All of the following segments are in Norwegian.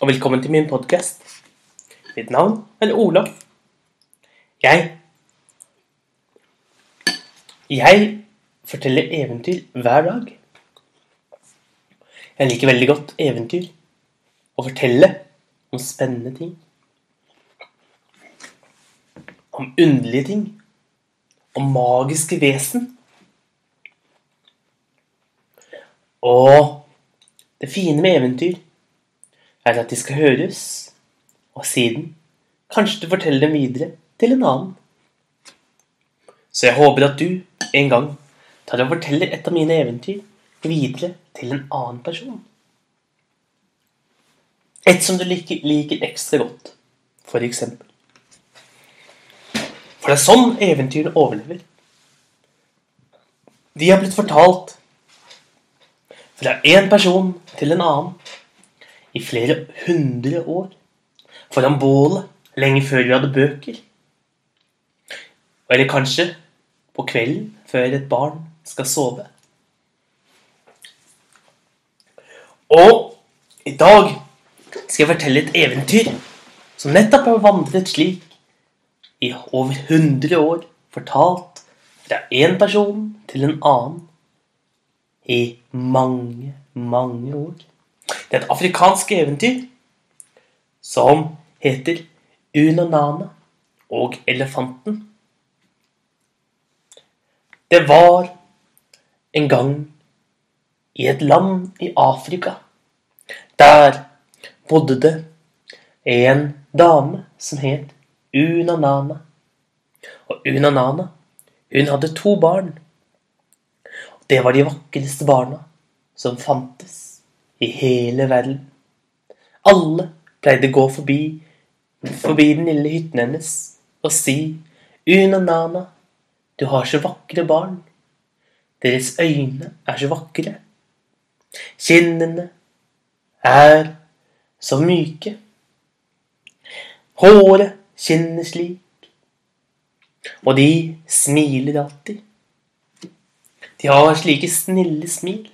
og velkommen til min podkast. Mitt navn er Olav. Jeg Jeg forteller eventyr hver dag. Jeg liker veldig godt eventyr. Å fortelle om spennende ting. Om underlige ting. Om magiske vesen. Og det fine med eventyr er at de skal høres, og siden kanskje du forteller dem videre til en annen. Så jeg håper at du en gang tar og forteller et av mine eventyr videre til en annen person. Et som du liker, liker ekstra godt, for eksempel. For det er sånn eventyrene overlever. De har blitt fortalt fra én person til en annen i flere hundre år. Foran bålet lenge før vi hadde bøker. Eller kanskje på kvelden før et barn skal sove. Og i dag skal jeg fortelle et eventyr som nettopp har vandret slik i over 100 år, fortalt fra én person til en annen i mange, mange år. Et afrikansk eventyr som heter Unanana og elefanten. Det var en gang i et land i Afrika. Der bodde det en dame som het Unanana. Og Unanana, hun hadde to barn. Det var de vakreste barna som fantes i hele verden. Alle pleide å gå forbi, forbi den lille hytten hennes og si Una Nana, du har så vakre barn. Deres øyne er så vakre. Kinnene er så myke. Håret skinner slik. Og de smiler alltid. De har slike snille smil.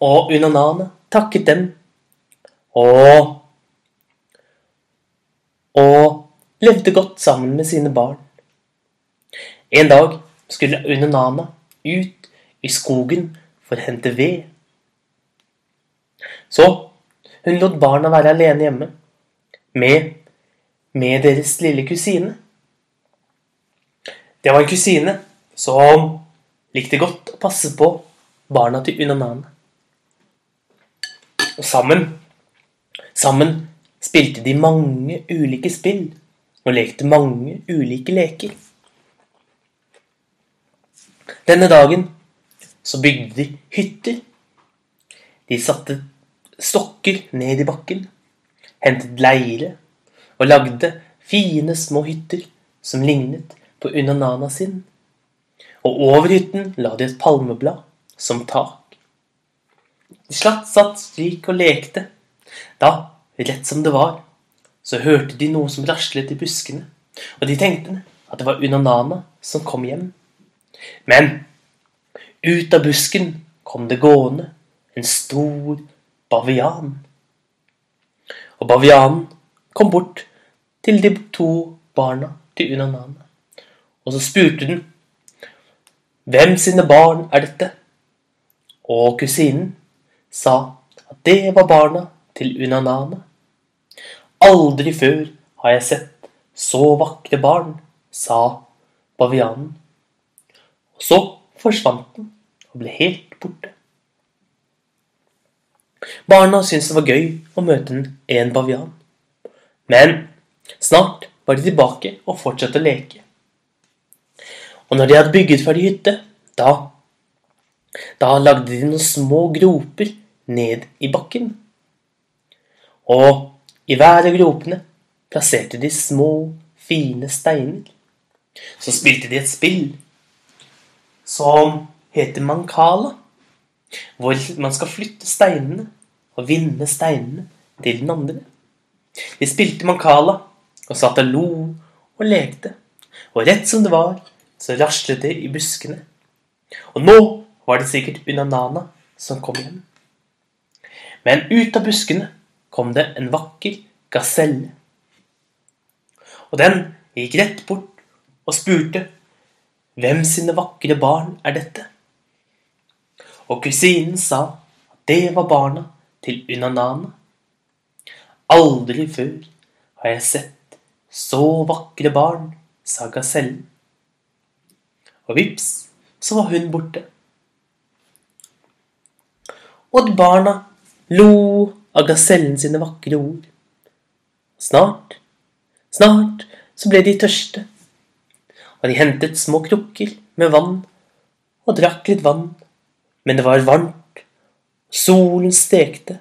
Og Unanana takket dem. Og Og levde godt sammen med sine barn. En dag skulle Unanana ut i skogen for å hente ved. Så hun lot barna være alene hjemme med, med deres lille kusine. Det var en kusine som likte godt å passe på barna til Unanana. Og sammen Sammen spilte de mange ulike spill og lekte mange ulike leker. Denne dagen så bygde de hytter. De satte stokker ned i bakken, hentet leire og lagde fine små hytter som lignet på Unanana sin. Og over hytten la de et palmeblad som tak. De slatt satt slik og lekte. Da, rett som det var, så hørte de noe som raslet i buskene, og de tenkte at det var Unanana som kom hjem. Men ut av busken kom det gående en stor bavian. Og bavianen kom bort til de to barna til Unanana, og så spurte den hvem sine barn er dette? Og kusinen sa at det var barna til Unanana. Aldri før har jeg sett så vakre barn, sa bavianen. Og så forsvant den og ble helt borte. Barna syntes det var gøy å møte en bavian. Men snart var de tilbake og fortsatte å leke. Og når de hadde bygget ferdig hytte, da Da lagde de noen små groper ned i bakken. Og i hver av gropene plasserte de små, fine steiner. Så spilte de et spill som heter Mankala. Hvor man skal flytte steinene og vinne steinene til den andre. De spilte Mankala og satt og lo og lekte. Og rett som det var, så raslet det i buskene. Og nå var det sikkert Unanana som kom hjem. Men ut av buskene kom det en vakker gaselle. Og den gikk rett bort og spurte hvem sine vakre barn er dette? Og kusinen sa at det var barna til Unanana. Aldri før har jeg sett så vakre barn, sa gasellen. Og vips, så var hun borte. Og barna lo av gasellen sine vakre ord. Snart, snart så ble de tørste, og de hentet små krukker med vann og drakk litt vann, men det var varmt, solen stekte,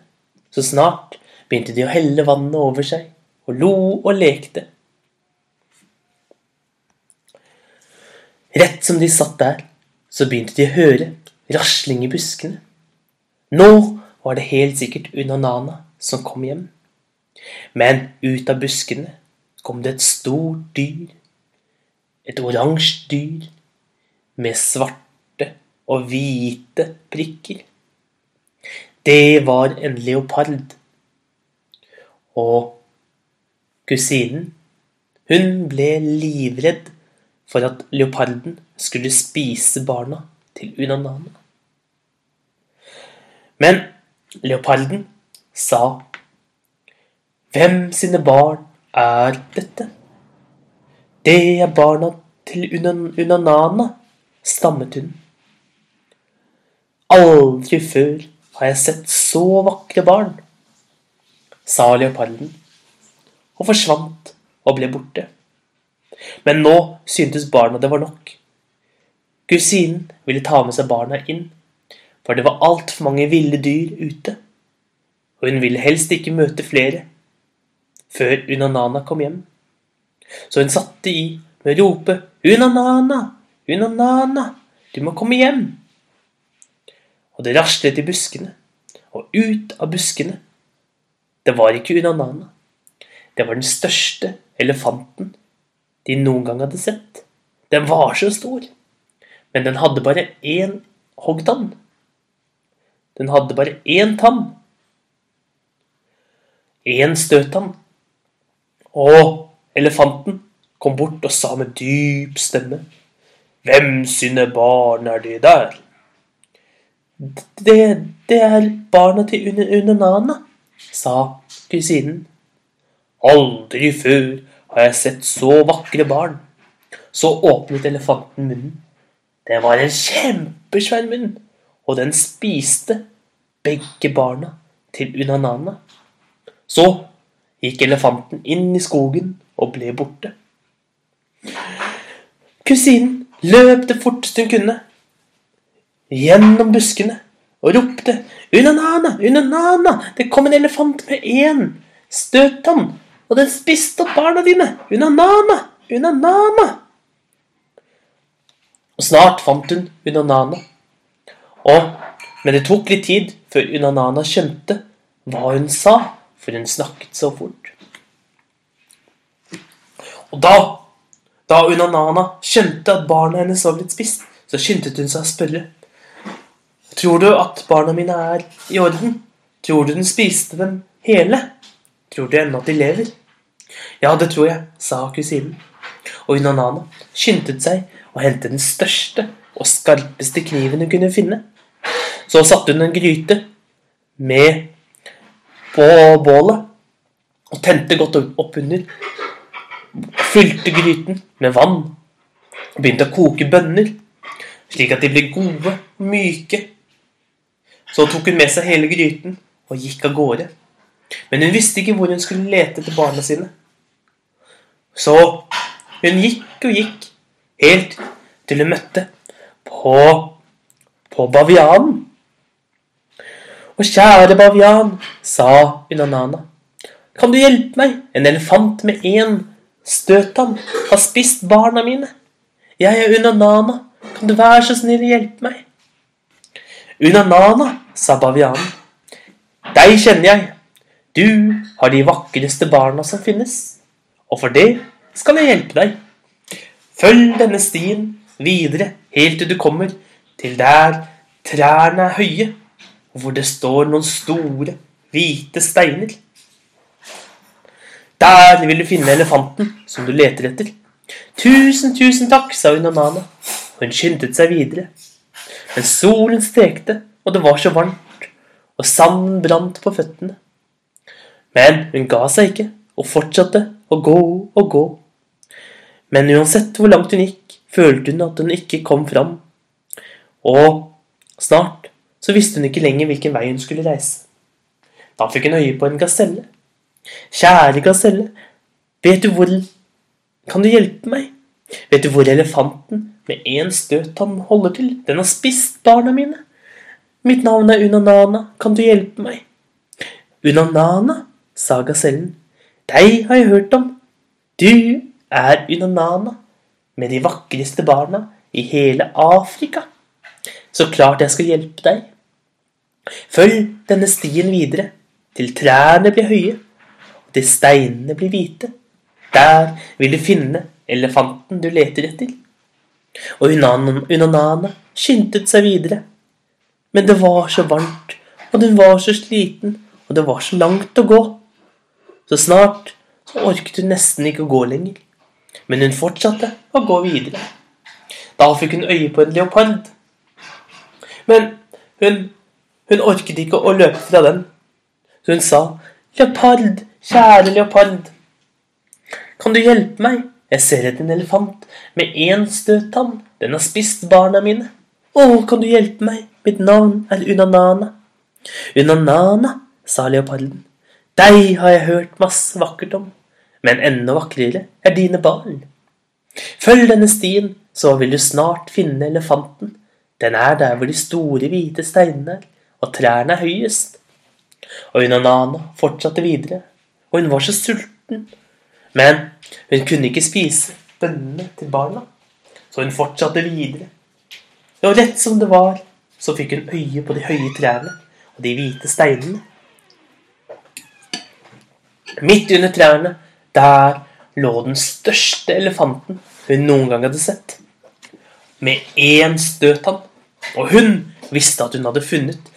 så snart begynte de å helle vannet over seg og lo og lekte. Rett som de satt der, så begynte de å høre rasling i buskene. Nå var det helt sikkert Unanana som kom hjem. Men ut av buskene kom det et stort dyr. Et oransje dyr med svarte og hvite prikker. Det var en leopard. Og kusinen, hun ble livredd for at leoparden skulle spise barna til Unanana. Men leoparden sa Hvem sine barn er dette? Det er barna til Unanana, stammet hun. Aldri før har jeg sett så vakre barn, sa leoparden, og forsvant og ble borte. Men nå syntes barna det var nok. Kusinen ville ta med seg barna inn, for det var altfor mange ville dyr ute, og hun ville helst ikke møte flere før Unanana kom hjem. Så hun satte i med å rope 'Unanana! Unanana! Du må komme hjem!' Og det raslet i buskene, og ut av buskene. Det var ikke Unanana. Det var den største elefanten de noen gang hadde sett. Den var så stor, men den hadde bare én hoggtann. Den hadde bare én tann. Én støttann. Og elefanten kom bort og sa med dyp stemme. Hvem sine barn er det der? Det, det er barna til Unenana, sa kusinen. Aldri før har jeg sett så vakre barn. Så åpnet elefanten munnen. Det var en kjempesvær munn, og den spiste begge barna til Unanana. Så gikk elefanten inn i skogen og ble borte. Kusinen løp det forteste hun kunne, gjennom buskene, og ropte 'Unanana! Unanana! Det kom en elefant med én støttann, og den spiste opp barna dine! Unanana! Unanana!' Og snart fant hun Unanana. Og, men det tok litt tid før Unanana skjønte hva hun sa, for hun snakket så fort. Og da, da Unanana skjønte at barna hennes var blitt spist, så skyndte hun seg å spørre. Tror du at barna mine er i orden? Tror du den spiste dem hele? Tror du ennå at de lever? Ja, det tror jeg, sa kusinen. Og Unanana skyndte seg å hente den største og skarpeste kniven hun kunne finne. Så satte hun en gryte med på bålet og tente godt opp under. Fylte gryten med vann og begynte å koke bønner, slik at de ble gode, myke. Så tok hun med seg hele gryten og gikk av gårde. Men hun visste ikke hvor hun skulle lete etter barna sine. Så hun gikk og gikk, helt til hun møtte på, på bavianen. Og kjære bavian, sa Unanana, kan du hjelpe meg? En elefant med én støtan har spist barna mine. Jeg er Unanana, kan du være så snill å hjelpe meg? Unanana, sa bavianen, deg kjenner jeg. Du har de vakreste barna som finnes, og for det skal jeg hjelpe deg. Følg denne stien videre helt til du kommer til der trærne er høye, og hvor det står noen store, hvite steiner. Der vil du finne elefanten som du leter etter. Tusen, tusen takk, sa hun og hun skyndte seg videre. Men solen stekte, og det var så varmt, og sanden brant på føttene. Men hun ga seg ikke, og fortsatte å gå og gå. Men uansett hvor langt hun gikk, følte hun at hun ikke kom fram. Og snart så visste hun ikke lenger hvilken vei hun skulle reise. Da fikk hun øye på en gaselle. Kjære gaselle, vet du hvor Kan du hjelpe meg? Vet du hvor elefanten med én støttann holder til? Den har spist barna mine. Mitt navn er Unanana, kan du hjelpe meg? Unanana, sa gasellen. Deg har jeg hørt om. Du er Unanana, med de vakreste barna i hele Afrika. Så klart jeg skal hjelpe deg. Følg denne stien videre, til trærne blir høye, og til steinene blir hvite. Der vil du finne elefanten du leter etter. Og Unanana skyndte seg videre. Men det var så varmt, og hun var så sliten, og det var så langt å gå. Så snart så orket hun nesten ikke å gå lenger. Men hun fortsatte å gå videre. Da fikk hun øye på en leopard. Men hun, hun orket ikke å løpe fra den. Så hun sa, 'Leopard, kjære leopard, kan du hjelpe meg?' Jeg ser etter en elefant med én støttann. Den har spist barna mine. Å, kan du hjelpe meg? Mitt navn er Unanana. Unanana, sa leoparden. Deg har jeg hørt masse vakkert om, men enda vakrere er dine barn. Følg denne stien, så vil du snart finne elefanten. Den er der hvor de store, hvite steinene er, og trærne er høyest. Og Unanana fortsatte videre, og hun var så sulten men hun kunne ikke spise bønnene til barna, så hun fortsatte videre. Og rett som det var, så fikk hun øye på de høye trærne og de hvite steinene. Midt under trærne, der lå den største elefanten hun noen gang hadde sett. Med én han. Og hun visste at hun hadde funnet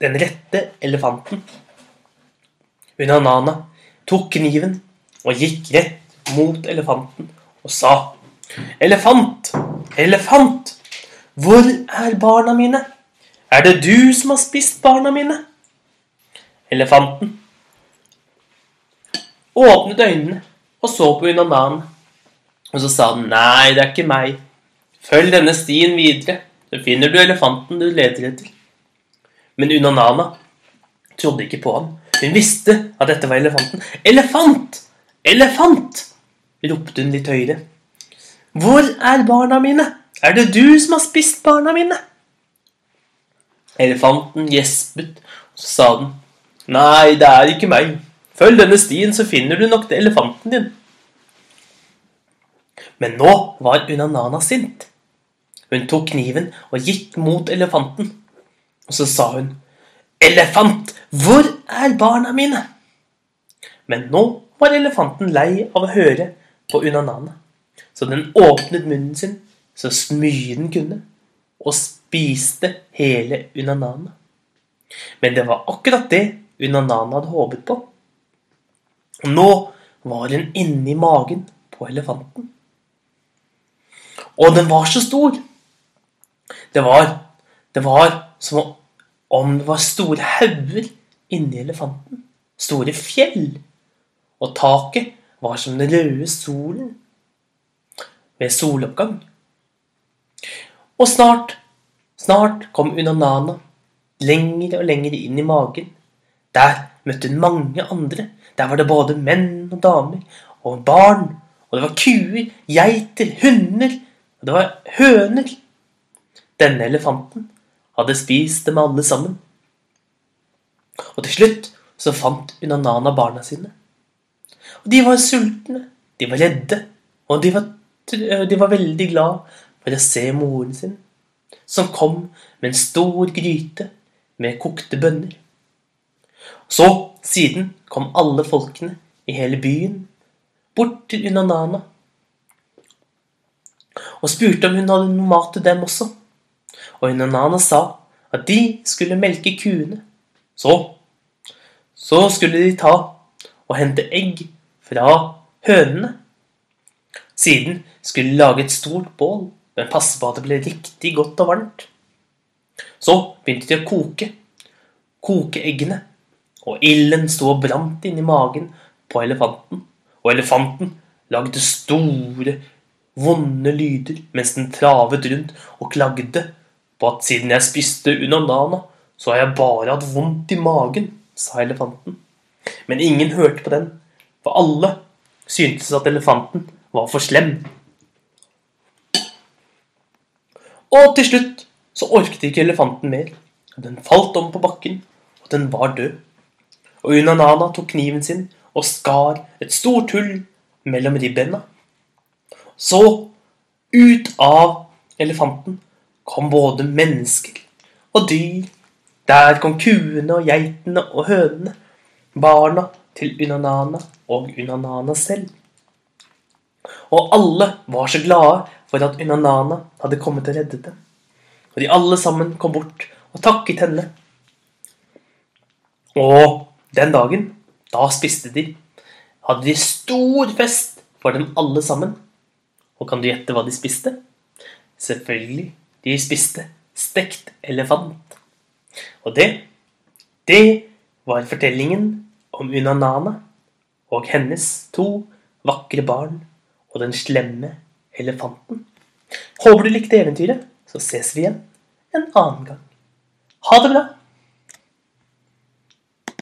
den rette elefanten. Unanana tok kniven og gikk rett mot elefanten og sa Elefant! Elefant! Hvor er barna mine? Er det du som har spist barna mine? Elefanten åpnet øynene og så på Unanan. Og så sa den, nei, det er ikke meg. Følg denne stien videre, så finner du elefanten du leter etter. Men Unanana trodde ikke på ham. Hun visste at dette var elefanten. Elefant! Elefant! ropte hun litt høyere. Hvor er barna mine? Er det du som har spist barna mine? Elefanten gjespet, og så sa den. Nei, det er ikke meg. Følg denne stien, så finner du nok det elefanten din. Men nå var Unanana sint. Hun tok kniven og gikk mot elefanten. Og så sa hun, Elefant, hvor er barna mine? Men nå var elefanten lei av å høre på Unanana, så den åpnet munnen sin så mye den kunne, og spiste hele Unanana. Men det var akkurat det Unanana hadde håpet på. Og nå var den inni magen på elefanten. Og den var så stor. Det var, det var som om det var store hauger inni elefanten. Store fjell og taket var som den røde solen ved soloppgang. Og snart, snart kom Unanana lenger og lenger inn i magen. Der møtte hun mange andre. Der var det både menn og damer og barn. Og det var kuer, geiter, hunder, og det var høner. Denne elefanten hadde spist dem alle sammen. Og til slutt så fant Unanana barna sine. Og de var sultne, de var redde, og de var, de var veldig glad for å se moren sin, som kom med en stor gryte med kokte bønner. Så, siden, kom alle folkene i hele byen bort til Unanana og spurte om hun hadde noe mat til dem også. Og Inanana sa at de skulle melke kuene. Så, Så skulle de ta og hente egg fra hønene. Siden skulle de lage et stort bål, men passe på at det ble riktig godt og varmt. Så begynte de å koke. Koke eggene. Og ilden sto og brant inni magen på elefanten. Og elefanten lagde store, vonde lyder mens den travet rundt og klagde på at siden jeg spiste unanana, så har jeg bare hatt vondt i magen, sa elefanten. Men ingen hørte på den, for alle syntes at elefanten var for slem. Og til slutt så orket ikke elefanten mer. Den falt om på bakken, og den var død. Og Unanana tok kniven sin og skar et stort hull mellom ribbena. Så, ut av elefanten, kom både mennesker og dyr. Der kom kuene og geitene og hønene, barna til Unanana og Unanana selv. Og alle var så glade for at Unanana hadde kommet og reddet dem. Og de alle sammen kom bort og takket henne. Og den dagen, da spiste de. Hadde de stor fest for dem alle sammen. Og kan du gjette hva de spiste? Selvfølgelig, de spiste stekt elefant. Og det, det var fortellingen om Unanana og hennes to vakre barn og den slemme elefanten. Håper du likte eventyret, så ses vi igjen en annen gang. Ha det bra!